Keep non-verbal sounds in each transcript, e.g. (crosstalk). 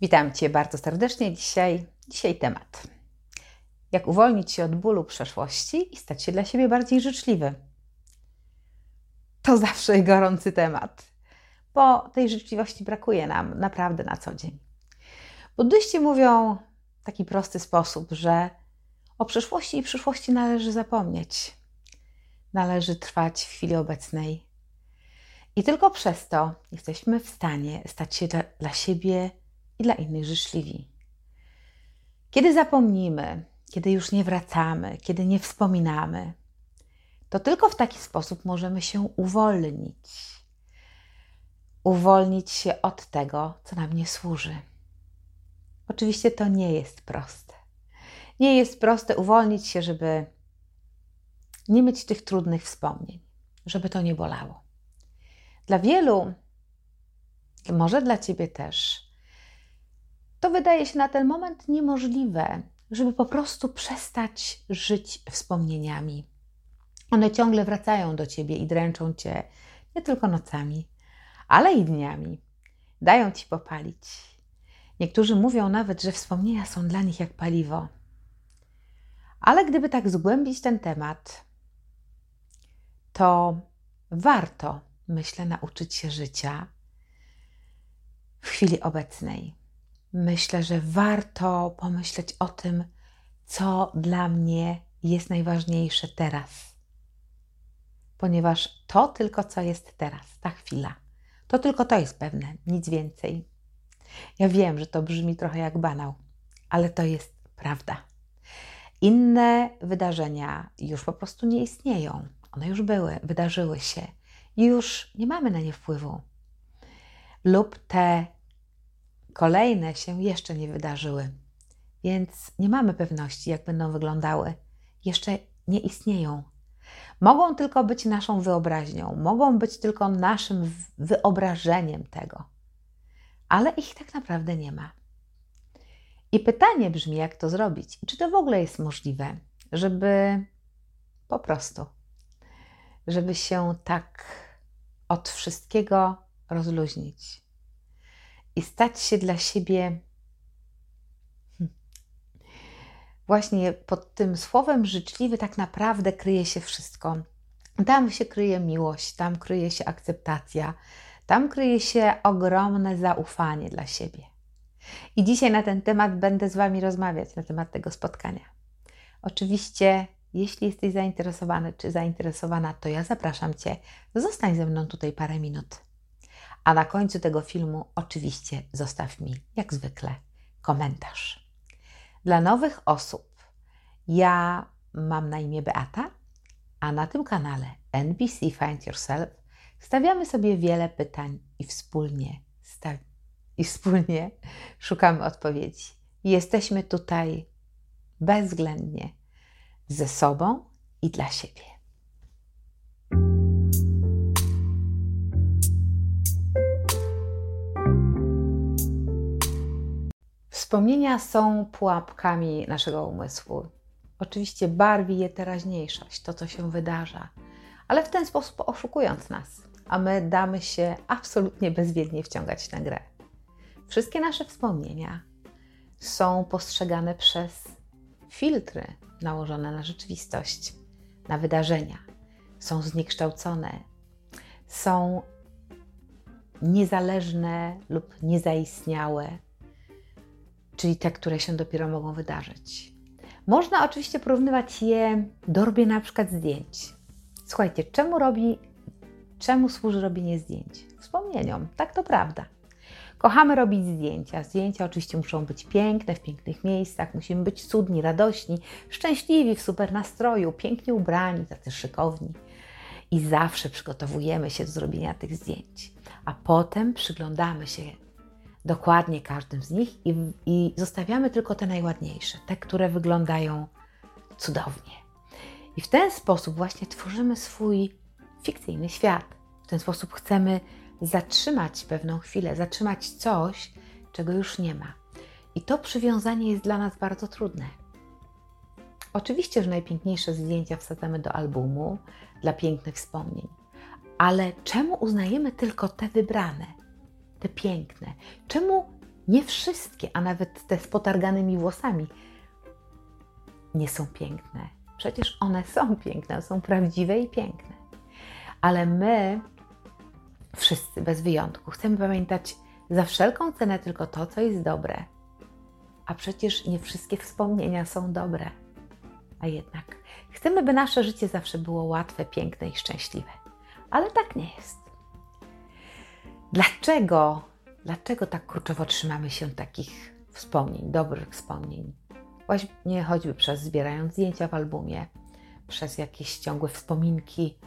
Witam Cię bardzo serdecznie. Dzisiaj, dzisiaj temat. Jak uwolnić się od bólu przeszłości i stać się dla siebie bardziej życzliwy. To zawsze gorący temat, bo tej życzliwości brakuje nam naprawdę na co dzień. Buddyści mówią w taki prosty sposób, że o przeszłości i przyszłości należy zapomnieć. Należy trwać w chwili obecnej. I tylko przez to jesteśmy w stanie stać się dla, dla siebie i dla innych życzliwi. Kiedy zapomnimy, kiedy już nie wracamy, kiedy nie wspominamy, to tylko w taki sposób możemy się uwolnić. Uwolnić się od tego, co nam nie służy. Oczywiście to nie jest proste. Nie jest proste uwolnić się, żeby nie mieć tych trudnych wspomnień, żeby to nie bolało. Dla wielu, może dla ciebie też, to wydaje się na ten moment niemożliwe, żeby po prostu przestać żyć wspomnieniami. One ciągle wracają do ciebie i dręczą cię nie tylko nocami, ale i dniami. Dają ci popalić. Niektórzy mówią nawet, że wspomnienia są dla nich jak paliwo. Ale gdyby tak zgłębić ten temat, to warto, myślę, nauczyć się życia w chwili obecnej myślę, że warto pomyśleć o tym, co dla mnie jest najważniejsze teraz. Ponieważ to tylko, co jest teraz, ta chwila, to tylko to jest pewne, nic więcej. Ja wiem, że to brzmi trochę jak banał, ale to jest prawda. Inne wydarzenia już po prostu nie istnieją. One już były, wydarzyły się i już nie mamy na nie wpływu. Lub te Kolejne się jeszcze nie wydarzyły, więc nie mamy pewności, jak będą wyglądały. Jeszcze nie istnieją. Mogą tylko być naszą wyobraźnią, mogą być tylko naszym wyobrażeniem tego, ale ich tak naprawdę nie ma. I pytanie brzmi, jak to zrobić? Czy to w ogóle jest możliwe, żeby po prostu, żeby się tak od wszystkiego rozluźnić, i stać się dla siebie hmm, właśnie pod tym słowem życzliwy tak naprawdę kryje się wszystko. Tam się kryje miłość, tam kryje się akceptacja, tam kryje się ogromne zaufanie dla siebie. I dzisiaj na ten temat będę z Wami rozmawiać, na temat tego spotkania. Oczywiście, jeśli jesteś zainteresowany czy zainteresowana, to ja zapraszam Cię, zostań ze mną tutaj parę minut. A na końcu tego filmu oczywiście zostaw mi, jak zwykle, komentarz. Dla nowych osób ja mam na imię Beata, a na tym kanale NBC Find Yourself stawiamy sobie wiele pytań i wspólnie, i wspólnie szukamy odpowiedzi. Jesteśmy tutaj bezwzględnie ze sobą i dla siebie. Wspomnienia są pułapkami naszego umysłu. Oczywiście barwi je teraźniejszość, to co się wydarza, ale w ten sposób oszukując nas, a my damy się absolutnie bezwiednie wciągać na grę. Wszystkie nasze wspomnienia są postrzegane przez filtry nałożone na rzeczywistość, na wydarzenia. Są zniekształcone, są niezależne lub niezaistniałe czyli te, które się dopiero mogą wydarzyć. Można oczywiście porównywać je do robienia na przykład zdjęć. Słuchajcie, czemu robi, czemu służy robienie zdjęć? Wspomnieniom, tak to prawda. Kochamy robić zdjęcia. Zdjęcia oczywiście muszą być piękne, w pięknych miejscach, musimy być cudni, radośni, szczęśliwi, w super nastroju, pięknie ubrani, tacy szykowni. I zawsze przygotowujemy się do zrobienia tych zdjęć. A potem przyglądamy się dokładnie każdym z nich i, i zostawiamy tylko te najładniejsze, te, które wyglądają cudownie. I w ten sposób właśnie tworzymy swój fikcyjny świat. W ten sposób chcemy zatrzymać pewną chwilę, zatrzymać coś, czego już nie ma. I to przywiązanie jest dla nas bardzo trudne. Oczywiście, że najpiękniejsze zdjęcia wsadzamy do albumu dla pięknych wspomnień, ale czemu uznajemy tylko te wybrane? Te piękne? Czemu Nie wszystkie, a nawet te z potarganymi włosami nie są piękne. Przecież one są piękne, są prawdziwe i piękne. Ale my, wszyscy bez wyjątku, chcemy pamiętać za wszelką cenę tylko to, co jest dobre. A przecież nie wszystkie wspomnienia są dobre. A jednak chcemy, by nasze życie zawsze było łatwe, piękne i szczęśliwe. Ale tak nie jest. Dlaczego, dlaczego tak kurczowo trzymamy się takich wspomnień, dobrych wspomnień? Właśnie choćby przez zbierając zdjęcia w albumie, przez jakieś ciągłe wspominki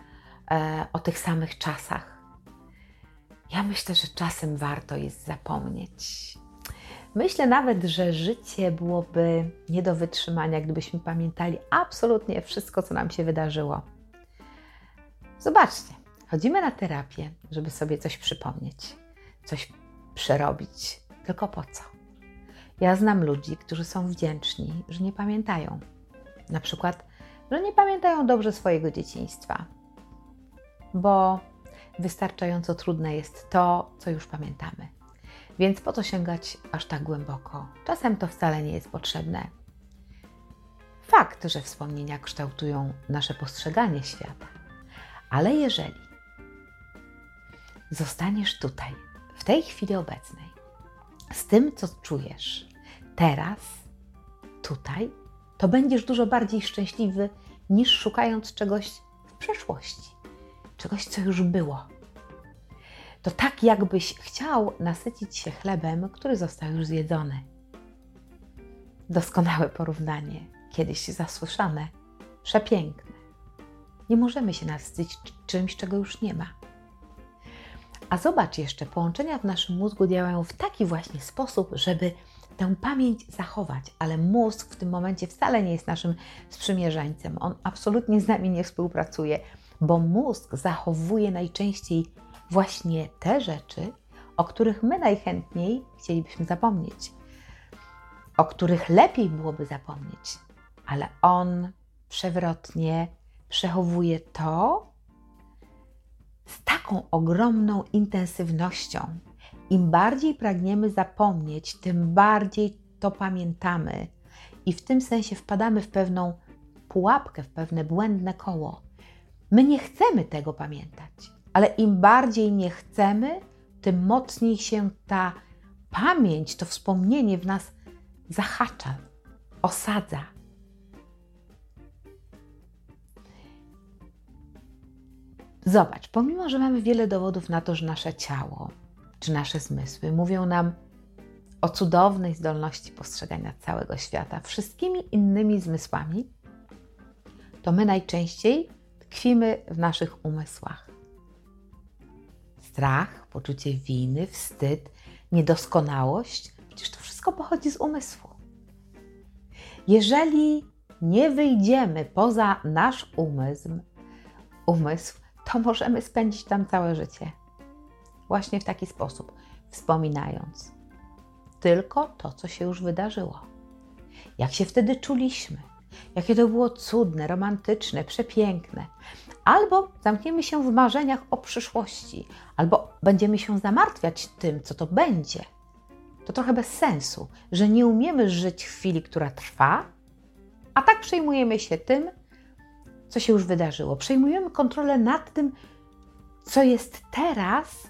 e, o tych samych czasach. Ja myślę, że czasem warto jest zapomnieć. Myślę nawet, że życie byłoby nie do wytrzymania, gdybyśmy pamiętali absolutnie wszystko, co nam się wydarzyło. Zobaczcie, chodzimy na terapię, żeby sobie coś przypomnieć, coś przerobić. Tylko po co? Ja znam ludzi, którzy są wdzięczni, że nie pamiętają. Na przykład, że nie pamiętają dobrze swojego dzieciństwa, bo wystarczająco trudne jest to, co już pamiętamy. Więc po co sięgać aż tak głęboko? Czasem to wcale nie jest potrzebne. Fakt, że wspomnienia kształtują nasze postrzeganie świata, ale jeżeli zostaniesz tutaj, w tej chwili obecnej, z tym, co czujesz teraz, tutaj, to będziesz dużo bardziej szczęśliwy niż szukając czegoś w przeszłości, czegoś, co już było. To tak, jakbyś chciał nasycić się chlebem, który został już zjedzony. Doskonałe porównanie, kiedyś zasłyszane, przepiękne. Nie możemy się nasycić czymś, czego już nie ma. A zobacz jeszcze, połączenia w naszym mózgu działają w taki właśnie sposób, żeby tę pamięć zachować, ale mózg w tym momencie wcale nie jest naszym sprzymierzeńcem. On absolutnie z nami nie współpracuje, bo mózg zachowuje najczęściej właśnie te rzeczy, o których my najchętniej chcielibyśmy zapomnieć, o których lepiej byłoby zapomnieć, ale on przewrotnie przechowuje to, z taką ogromną intensywnością. Im bardziej pragniemy zapomnieć, tym bardziej to pamiętamy i w tym sensie wpadamy w pewną pułapkę, w pewne błędne koło. My nie chcemy tego pamiętać, ale im bardziej nie chcemy, tym mocniej się ta pamięć, to wspomnienie w nas zahacza, osadza. Zobacz, pomimo, że mamy wiele dowodów na to, że nasze ciało czy nasze zmysły mówią nam o cudownej zdolności postrzegania całego świata wszystkimi innymi zmysłami, to my najczęściej tkwimy w naszych umysłach. Strach, poczucie winy, wstyd, niedoskonałość przecież to wszystko pochodzi z umysłu. Jeżeli nie wyjdziemy poza nasz umysł, umysł, to możemy spędzić tam całe życie. Właśnie w taki sposób, wspominając tylko to, co się już wydarzyło. Jak się wtedy czuliśmy, jakie to było cudne, romantyczne, przepiękne. Albo zamkniemy się w marzeniach o przyszłości, albo będziemy się zamartwiać tym, co to będzie. To trochę bez sensu, że nie umiemy żyć w chwili, która trwa, a tak przejmujemy się tym, co się już wydarzyło. Przejmujemy kontrolę nad tym, co jest teraz,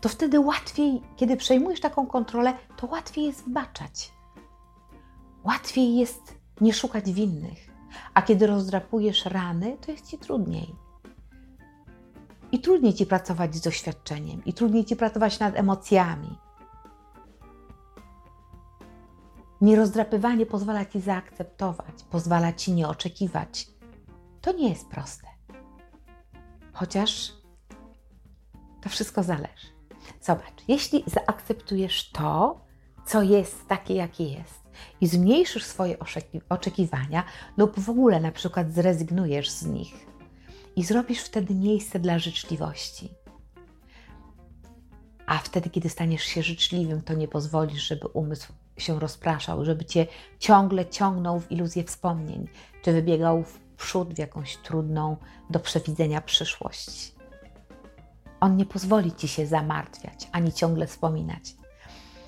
to wtedy łatwiej, kiedy przejmujesz taką kontrolę, to łatwiej jest zbaczać. Łatwiej jest nie szukać winnych. A kiedy rozdrapujesz rany, to jest ci trudniej. I trudniej ci pracować z doświadczeniem, i trudniej ci pracować nad emocjami. Nierozdrapywanie pozwala ci zaakceptować, pozwala ci nie oczekiwać, to nie jest proste. Chociaż to wszystko zależy. Zobacz, jeśli zaakceptujesz to, co jest takie, jakie jest, i zmniejszysz swoje oczekiwania, lub w ogóle na przykład zrezygnujesz z nich i zrobisz wtedy miejsce dla życzliwości. A wtedy, kiedy staniesz się życzliwym, to nie pozwolisz, żeby umysł się rozpraszał, żeby cię ciągle ciągnął w iluzję wspomnień, czy wybiegał w przód w jakąś trudną do przewidzenia przyszłość. On nie pozwoli ci się zamartwiać ani ciągle wspominać.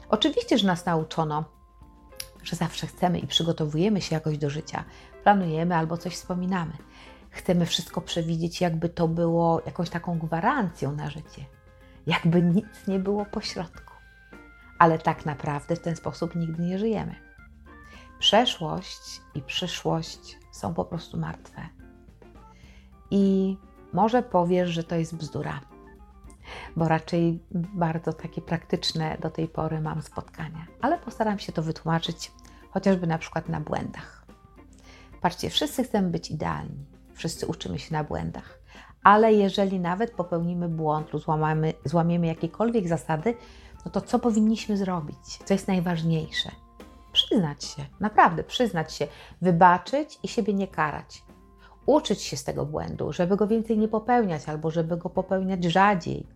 Oczywiście, że nas nauczono, że zawsze chcemy i przygotowujemy się jakoś do życia, planujemy albo coś wspominamy. Chcemy wszystko przewidzieć, jakby to było jakąś taką gwarancją na życie, jakby nic nie było pośrodku. Ale tak naprawdę w ten sposób nigdy nie żyjemy. Przeszłość i przyszłość są po prostu martwe. I może powiesz, że to jest bzdura, bo raczej bardzo takie praktyczne do tej pory mam spotkania, ale postaram się to wytłumaczyć chociażby na przykład na błędach. Patrzcie, wszyscy chcemy być idealni, wszyscy uczymy się na błędach, ale jeżeli nawet popełnimy błąd lub złamamy, złamiemy jakiekolwiek zasady, no to co powinniśmy zrobić? Co jest najważniejsze? Przyznać się, naprawdę przyznać się, wybaczyć i siebie nie karać. Uczyć się z tego błędu, żeby go więcej nie popełniać albo żeby go popełniać rzadziej.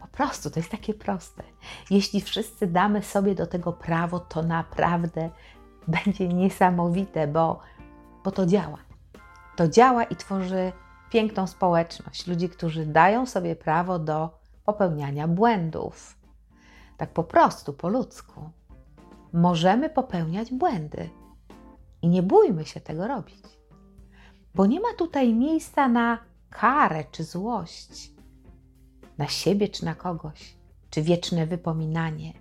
Po prostu to jest takie proste. Jeśli wszyscy damy sobie do tego prawo, to naprawdę będzie niesamowite, bo, bo to działa. To działa i tworzy piękną społeczność ludzi, którzy dają sobie prawo do popełniania błędów. Tak po prostu, po ludzku. Możemy popełniać błędy i nie bójmy się tego robić, bo nie ma tutaj miejsca na karę czy złość, na siebie czy na kogoś, czy wieczne wypominanie.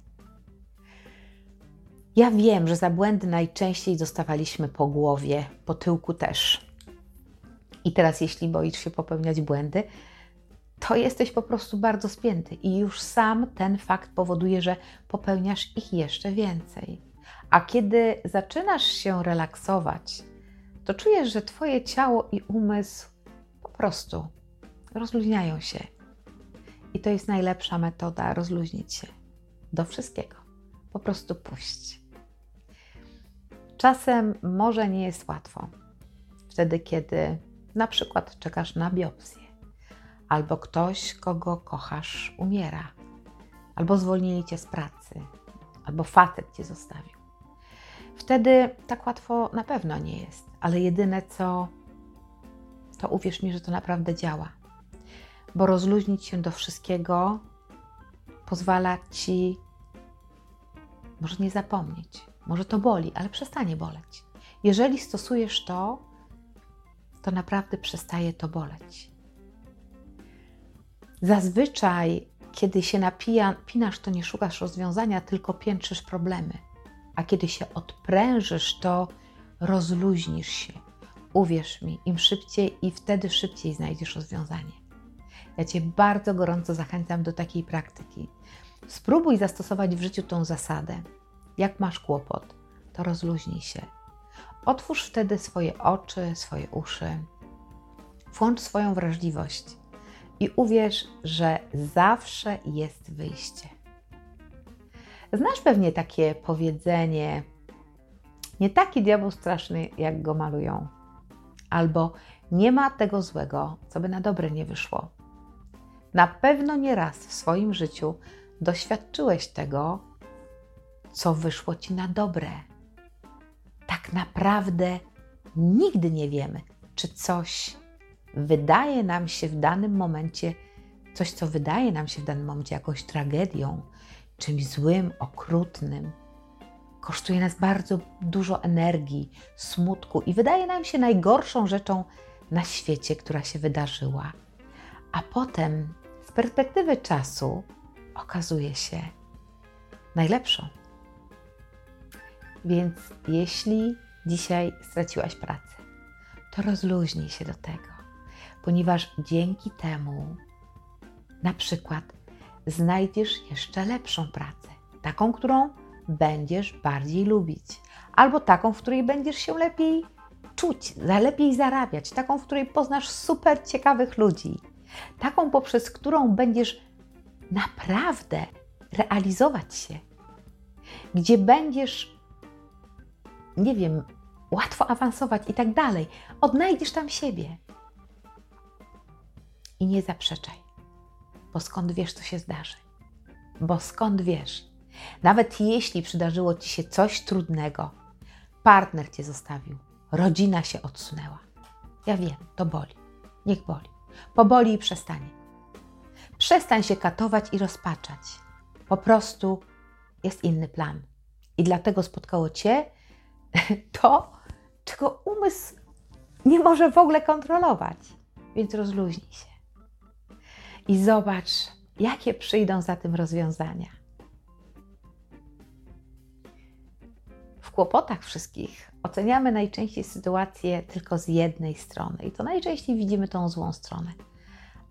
Ja wiem, że za błędy najczęściej dostawaliśmy po głowie, po tyłku też. I teraz, jeśli boisz się popełniać błędy, to jesteś po prostu bardzo spięty i już sam ten fakt powoduje, że popełniasz ich jeszcze więcej. A kiedy zaczynasz się relaksować, to czujesz, że Twoje ciało i umysł po prostu rozluźniają się. I to jest najlepsza metoda rozluźnić się do wszystkiego. Po prostu puść. Czasem może nie jest łatwo. Wtedy, kiedy na przykład czekasz na biopsję albo ktoś, kogo kochasz, umiera, albo zwolnili cię z pracy, albo facet cię zostawił. Wtedy tak łatwo na pewno nie jest, ale jedyne co, to uwierz mi, że to naprawdę działa. Bo rozluźnić się do wszystkiego pozwala ci, może nie zapomnieć, może to boli, ale przestanie boleć. Jeżeli stosujesz to, to naprawdę przestaje to boleć. Zazwyczaj, kiedy się napinasz, to nie szukasz rozwiązania, tylko piętrzysz problemy. A kiedy się odprężysz, to rozluźnisz się. Uwierz mi, im szybciej i wtedy szybciej znajdziesz rozwiązanie. Ja Cię bardzo gorąco zachęcam do takiej praktyki. Spróbuj zastosować w życiu tą zasadę. Jak masz kłopot, to rozluźnij się. Otwórz wtedy swoje oczy, swoje uszy. Włącz swoją wrażliwość i uwierz, że zawsze jest wyjście. Znasz pewnie takie powiedzenie: Nie taki diabeł straszny, jak go malują, albo nie ma tego złego, co by na dobre nie wyszło. Na pewno nie raz w swoim życiu doświadczyłeś tego, co wyszło ci na dobre. Tak naprawdę nigdy nie wiemy, czy coś wydaje nam się w danym momencie, coś, co wydaje nam się w danym momencie jakąś tragedią, czymś złym, okrutnym, kosztuje nas bardzo dużo energii, smutku i wydaje nam się najgorszą rzeczą na świecie, która się wydarzyła. A potem z perspektywy czasu okazuje się najlepszą. Więc jeśli dzisiaj straciłaś pracę, to rozluźnij się do tego ponieważ dzięki temu na przykład znajdziesz jeszcze lepszą pracę, taką, którą będziesz bardziej lubić, albo taką, w której będziesz się lepiej czuć, lepiej zarabiać, taką, w której poznasz super ciekawych ludzi, taką, poprzez którą będziesz naprawdę realizować się, gdzie będziesz, nie wiem, łatwo awansować i tak dalej. Odnajdziesz tam siebie i nie zaprzeczaj, bo skąd wiesz, co się zdarzy? Bo skąd wiesz? Nawet jeśli przydarzyło ci się coś trudnego, partner cię zostawił, rodzina się odsunęła. Ja wiem, to boli. Niech boli. Poboli i przestanie. Przestań się katować i rozpaczać. Po prostu jest inny plan. I dlatego spotkało Cię (laughs) to, czego umysł nie może w ogóle kontrolować. Więc rozluźnij się. I zobacz, jakie przyjdą za tym rozwiązania. W kłopotach wszystkich oceniamy najczęściej sytuację tylko z jednej strony i to najczęściej widzimy tą złą stronę.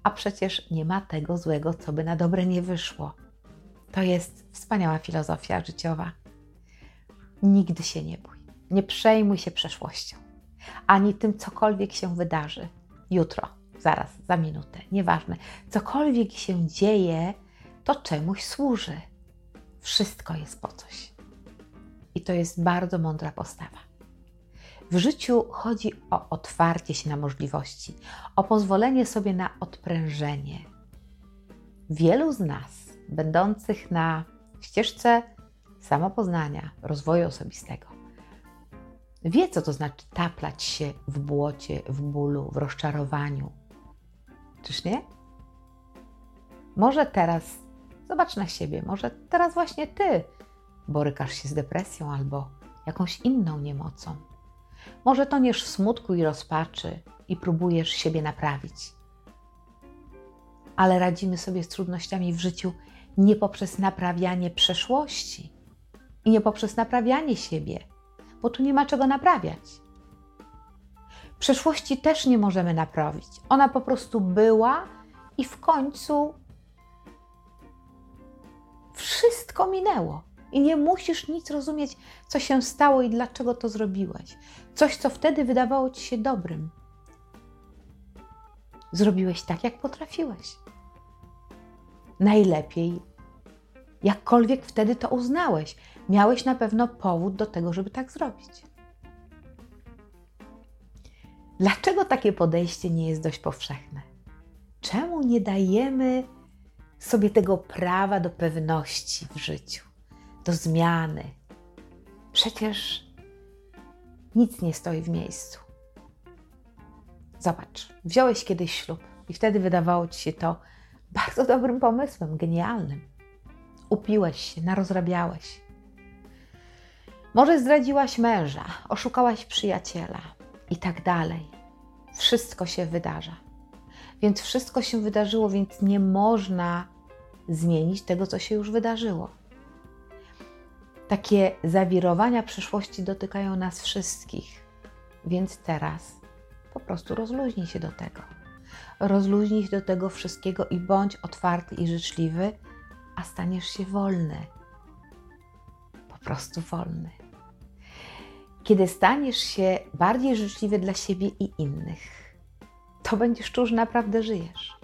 A przecież nie ma tego złego, co by na dobre nie wyszło. To jest wspaniała filozofia życiowa. Nigdy się nie bój. Nie przejmuj się przeszłością, ani tym, cokolwiek się wydarzy jutro, zaraz, za minutę, nieważne. Cokolwiek się dzieje, to czemuś służy. Wszystko jest po coś. I to jest bardzo mądra postawa. W życiu chodzi o otwarcie się na możliwości, o pozwolenie sobie na odprężenie. Wielu z nas, będących na ścieżce samopoznania, rozwoju osobistego, wie, co to znaczy taplać się w błocie, w bólu, w rozczarowaniu. Czyż nie? Może teraz, zobacz na siebie, może teraz właśnie ty borykasz się z depresją albo jakąś inną niemocą. Może toniesz w smutku i rozpaczy i próbujesz siebie naprawić. Ale radzimy sobie z trudnościami w życiu nie poprzez naprawianie przeszłości i nie poprzez naprawianie siebie, bo tu nie ma czego naprawiać. Przeszłości też nie możemy naprawić. Ona po prostu była i w końcu wszystko minęło. I nie musisz nic rozumieć, co się stało i dlaczego to zrobiłeś. Coś, co wtedy wydawało ci się dobrym. Zrobiłeś tak, jak potrafiłeś. Najlepiej, jakkolwiek wtedy to uznałeś. Miałeś na pewno powód do tego, żeby tak zrobić. Dlaczego takie podejście nie jest dość powszechne? Czemu nie dajemy sobie tego prawa do pewności w życiu? do zmiany. Przecież nic nie stoi w miejscu. Zobacz, wziąłeś kiedyś ślub i wtedy wydawało ci się to bardzo dobrym pomysłem, genialnym. Upiłeś się, narozrabiałeś. Może zdradziłaś męża, oszukałaś przyjaciela i tak dalej. Wszystko się wydarza. Więc wszystko się wydarzyło, więc nie można zmienić tego, co się już wydarzyło. Takie zawirowania przyszłości dotykają nas wszystkich, więc teraz po prostu rozluźnij się do tego. Rozluźnij się do tego wszystkiego i bądź otwarty i życzliwy, a staniesz się wolny. Po prostu wolny. Kiedy staniesz się bardziej życzliwy dla siebie i innych, to będziesz czuł, że naprawdę żyjesz.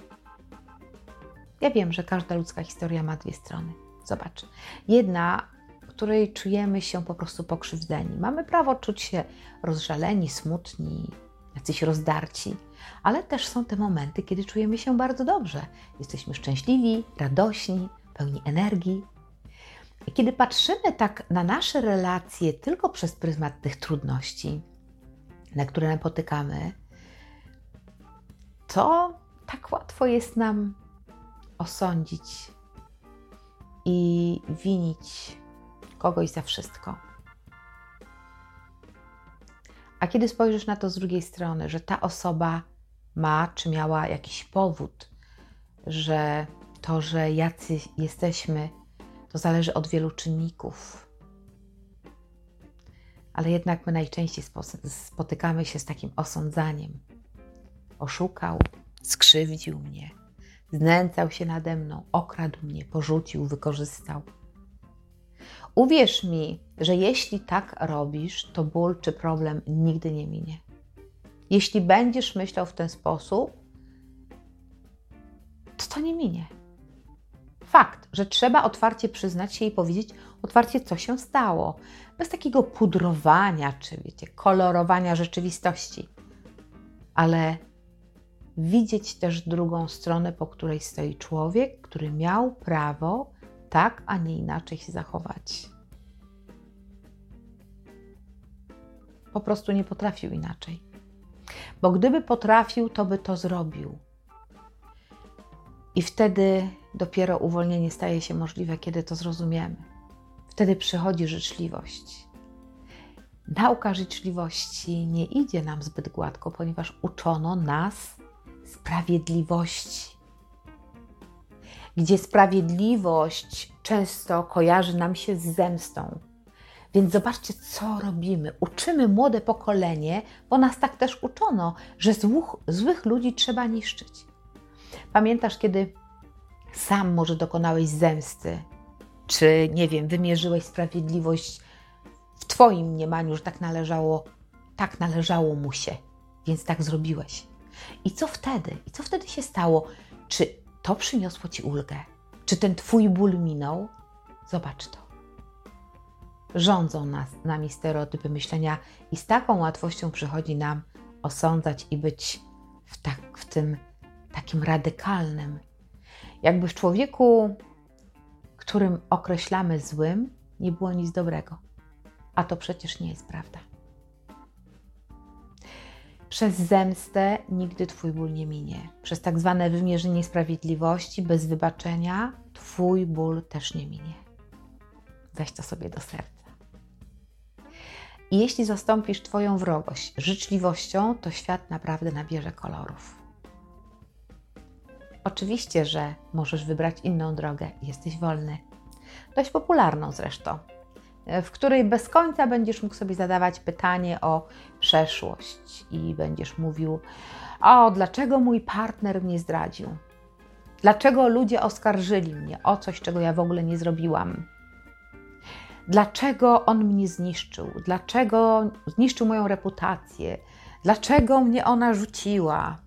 Ja wiem, że każda ludzka historia ma dwie strony. Zobacz. Jedna której czujemy się po prostu pokrzywdzeni. Mamy prawo czuć się rozżaleni, smutni, jacyś rozdarci, ale też są te momenty, kiedy czujemy się bardzo dobrze. Jesteśmy szczęśliwi, radośni, pełni energii. I kiedy patrzymy tak na nasze relacje tylko przez pryzmat tych trudności, na które napotykamy, to tak łatwo jest nam osądzić i winić kogoś za wszystko. A kiedy spojrzysz na to z drugiej strony, że ta osoba ma czy miała jakiś powód, że to, że jacy jesteśmy, to zależy od wielu czynników. Ale jednak my najczęściej spotykamy się z takim osądzaniem. Oszukał, skrzywdził mnie, znęcał się nade mną, okradł mnie, porzucił, wykorzystał. Uwierz mi, że jeśli tak robisz, to ból czy problem nigdy nie minie. Jeśli będziesz myślał w ten sposób, to to nie minie. Fakt, że trzeba otwarcie przyznać się i powiedzieć otwarcie, co się stało, bez takiego pudrowania czy wiecie, kolorowania rzeczywistości, ale widzieć też drugą stronę, po której stoi człowiek, który miał prawo tak, a nie inaczej się zachować. Po prostu nie potrafił inaczej. Bo gdyby potrafił, to by to zrobił. I wtedy dopiero uwolnienie staje się możliwe, kiedy to zrozumiemy. wtedy przychodzi życzliwość. Nauka życzliwości nie idzie nam zbyt gładko, ponieważ uczono nas sprawiedliwości. Gdzie sprawiedliwość często kojarzy nam się z zemstą. Więc zobaczcie, co robimy. Uczymy młode pokolenie, bo nas tak też uczono, że złych, złych ludzi trzeba niszczyć. Pamiętasz, kiedy sam może dokonałeś zemsty, czy nie wiem, wymierzyłeś sprawiedliwość w Twoim mniemaniu, że tak należało, tak należało mu się, więc tak zrobiłeś. I co wtedy? I co wtedy się stało? Czy to przyniosło Ci ulgę? Czy ten Twój ból minął? Zobacz to. Rządzą nas, nami stereotypy myślenia i z taką łatwością przychodzi nam osądzać i być w, tak, w tym takim radykalnym. Jakby w człowieku, którym określamy złym, nie było nic dobrego. A to przecież nie jest prawda. Przez zemstę nigdy Twój ból nie minie. Przez tak zwane wymierzenie sprawiedliwości bez wybaczenia Twój ból też nie minie. Weź to sobie do serca. I jeśli zastąpisz Twoją wrogość życzliwością, to świat naprawdę nabierze kolorów. Oczywiście, że możesz wybrać inną drogę, jesteś wolny. Dość popularną zresztą, w której bez końca będziesz mógł sobie zadawać pytanie o przeszłość i będziesz mówił: O, dlaczego mój partner mnie zdradził? Dlaczego ludzie oskarżyli mnie o coś, czego ja w ogóle nie zrobiłam? Dlaczego on mnie zniszczył? Dlaczego zniszczył moją reputację? Dlaczego mnie ona rzuciła?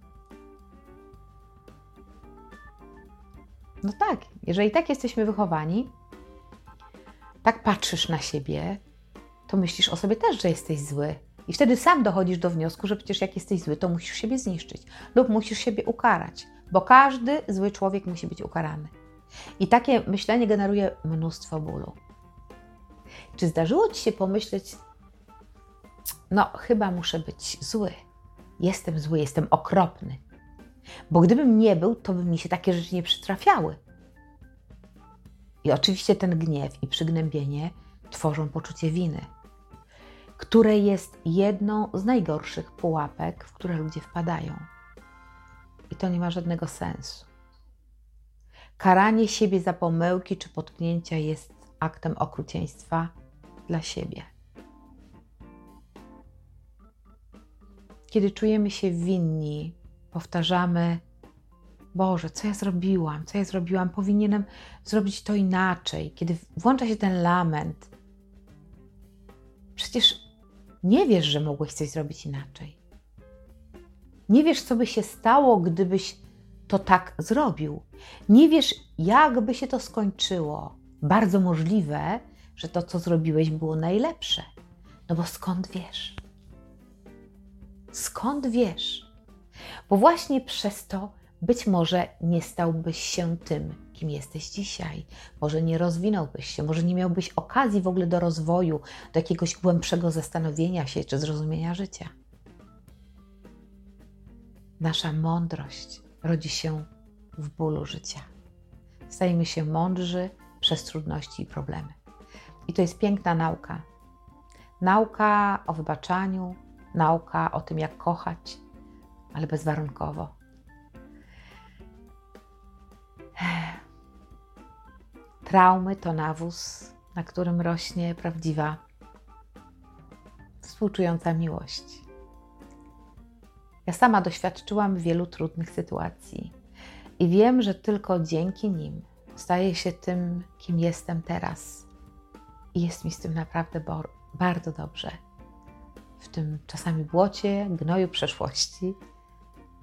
No tak, jeżeli tak jesteśmy wychowani, tak patrzysz na siebie, to myślisz o sobie też, że jesteś zły. I wtedy sam dochodzisz do wniosku, że przecież jak jesteś zły, to musisz siebie zniszczyć lub musisz siebie ukarać, bo każdy zły człowiek musi być ukarany. I takie myślenie generuje mnóstwo bólu. Czy zdarzyło Ci się pomyśleć, no chyba muszę być zły, jestem zły, jestem okropny, bo gdybym nie był, to by mi się takie rzeczy nie przytrafiały. I oczywiście ten gniew i przygnębienie tworzą poczucie winy, które jest jedną z najgorszych pułapek, w które ludzie wpadają. I to nie ma żadnego sensu. Karanie siebie za pomyłki czy potknięcia jest aktem okrucieństwa dla siebie. Kiedy czujemy się winni, powtarzamy: Boże, co ja zrobiłam, co ja zrobiłam, powinienem zrobić to inaczej. Kiedy włącza się ten lament, przecież nie wiesz, że mogłeś coś zrobić inaczej. Nie wiesz, co by się stało, gdybyś to tak zrobił. Nie wiesz, jak by się to skończyło. Bardzo możliwe, że to, co zrobiłeś, było najlepsze. No bo skąd wiesz? Skąd wiesz? Bo właśnie przez to być może nie stałbyś się tym, kim jesteś dzisiaj. Może nie rozwinąłbyś się, może nie miałbyś okazji w ogóle do rozwoju, do jakiegoś głębszego zastanowienia się czy zrozumienia życia. Nasza mądrość rodzi się w bólu życia. Stajemy się mądrzy przez trudności i problemy. I to jest piękna nauka. Nauka o wybaczaniu, nauka o tym, jak kochać, ale bezwarunkowo. Traumy to nawóz, na którym rośnie prawdziwa, współczująca miłość. Ja sama doświadczyłam wielu trudnych sytuacji i wiem, że tylko dzięki nim staję się tym, kim jestem teraz. I jest mi z tym naprawdę bardzo dobrze. W tym czasami błocie, gnoju przeszłości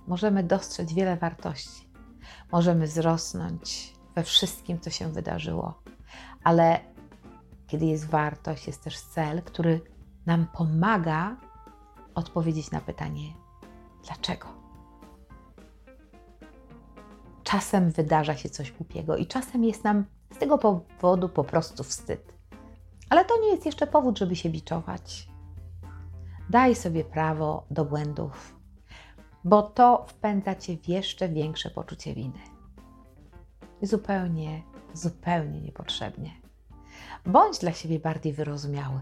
możemy dostrzec wiele wartości. Możemy wzrosnąć we wszystkim, co się wydarzyło. Ale kiedy jest wartość, jest też cel, który nam pomaga odpowiedzieć na pytanie: dlaczego? Czasem wydarza się coś głupiego i czasem jest nam z tego powodu po prostu wstyd. Ale to nie jest jeszcze powód, żeby się biczować. Daj sobie prawo do błędów, bo to wpędza cię w jeszcze większe poczucie winy. Zupełnie, zupełnie niepotrzebnie. Bądź dla siebie bardziej wyrozumiały,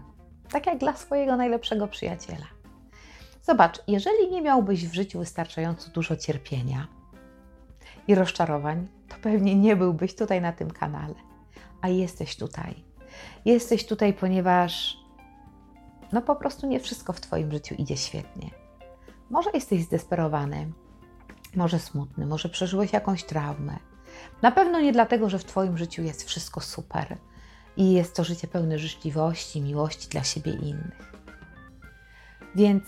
tak jak dla swojego najlepszego przyjaciela. Zobacz, jeżeli nie miałbyś w życiu wystarczająco dużo cierpienia i rozczarowań, to pewnie nie byłbyś tutaj na tym kanale. A jesteś tutaj. Jesteś tutaj, ponieważ no po prostu nie wszystko w Twoim życiu idzie świetnie. Może jesteś zdesperowany, może smutny, może przeżyłeś jakąś traumę. Na pewno nie dlatego, że w Twoim życiu jest wszystko super i jest to życie pełne życzliwości, miłości dla siebie i innych. Więc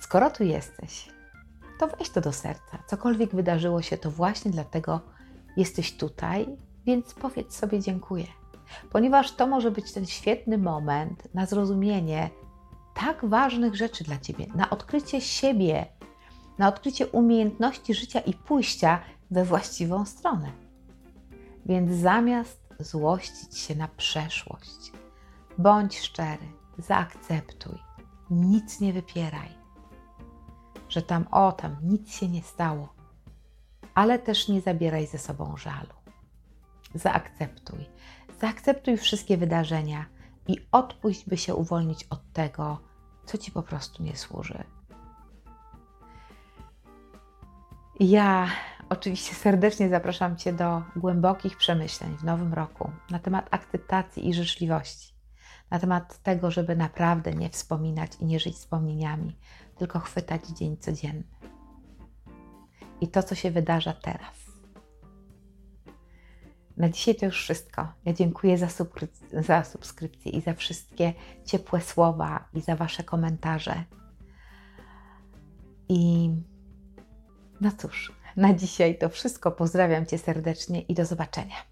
skoro tu jesteś, to weź to do serca. Cokolwiek wydarzyło się, to właśnie dlatego jesteś tutaj, więc powiedz sobie dziękuję. Ponieważ to może być ten świetny moment na zrozumienie tak ważnych rzeczy dla Ciebie, na odkrycie siebie, na odkrycie umiejętności życia i pójścia we właściwą stronę. Więc zamiast złościć się na przeszłość, bądź szczery, zaakceptuj, nic nie wypieraj, że tam o tam nic się nie stało, ale też nie zabieraj ze sobą żalu. Zaakceptuj, zaakceptuj wszystkie wydarzenia i odpuść, by się uwolnić od tego, co ci po prostu nie służy. Ja oczywiście serdecznie zapraszam Cię do głębokich przemyśleń w nowym roku na temat akceptacji i życzliwości, na temat tego, żeby naprawdę nie wspominać i nie żyć wspomnieniami, tylko chwytać dzień codzienny. I to, co się wydarza teraz. Na dzisiaj to już wszystko. Ja dziękuję za, za subskrypcję i za wszystkie ciepłe słowa i za Wasze komentarze. I no cóż, na dzisiaj to wszystko. Pozdrawiam Cię serdecznie i do zobaczenia.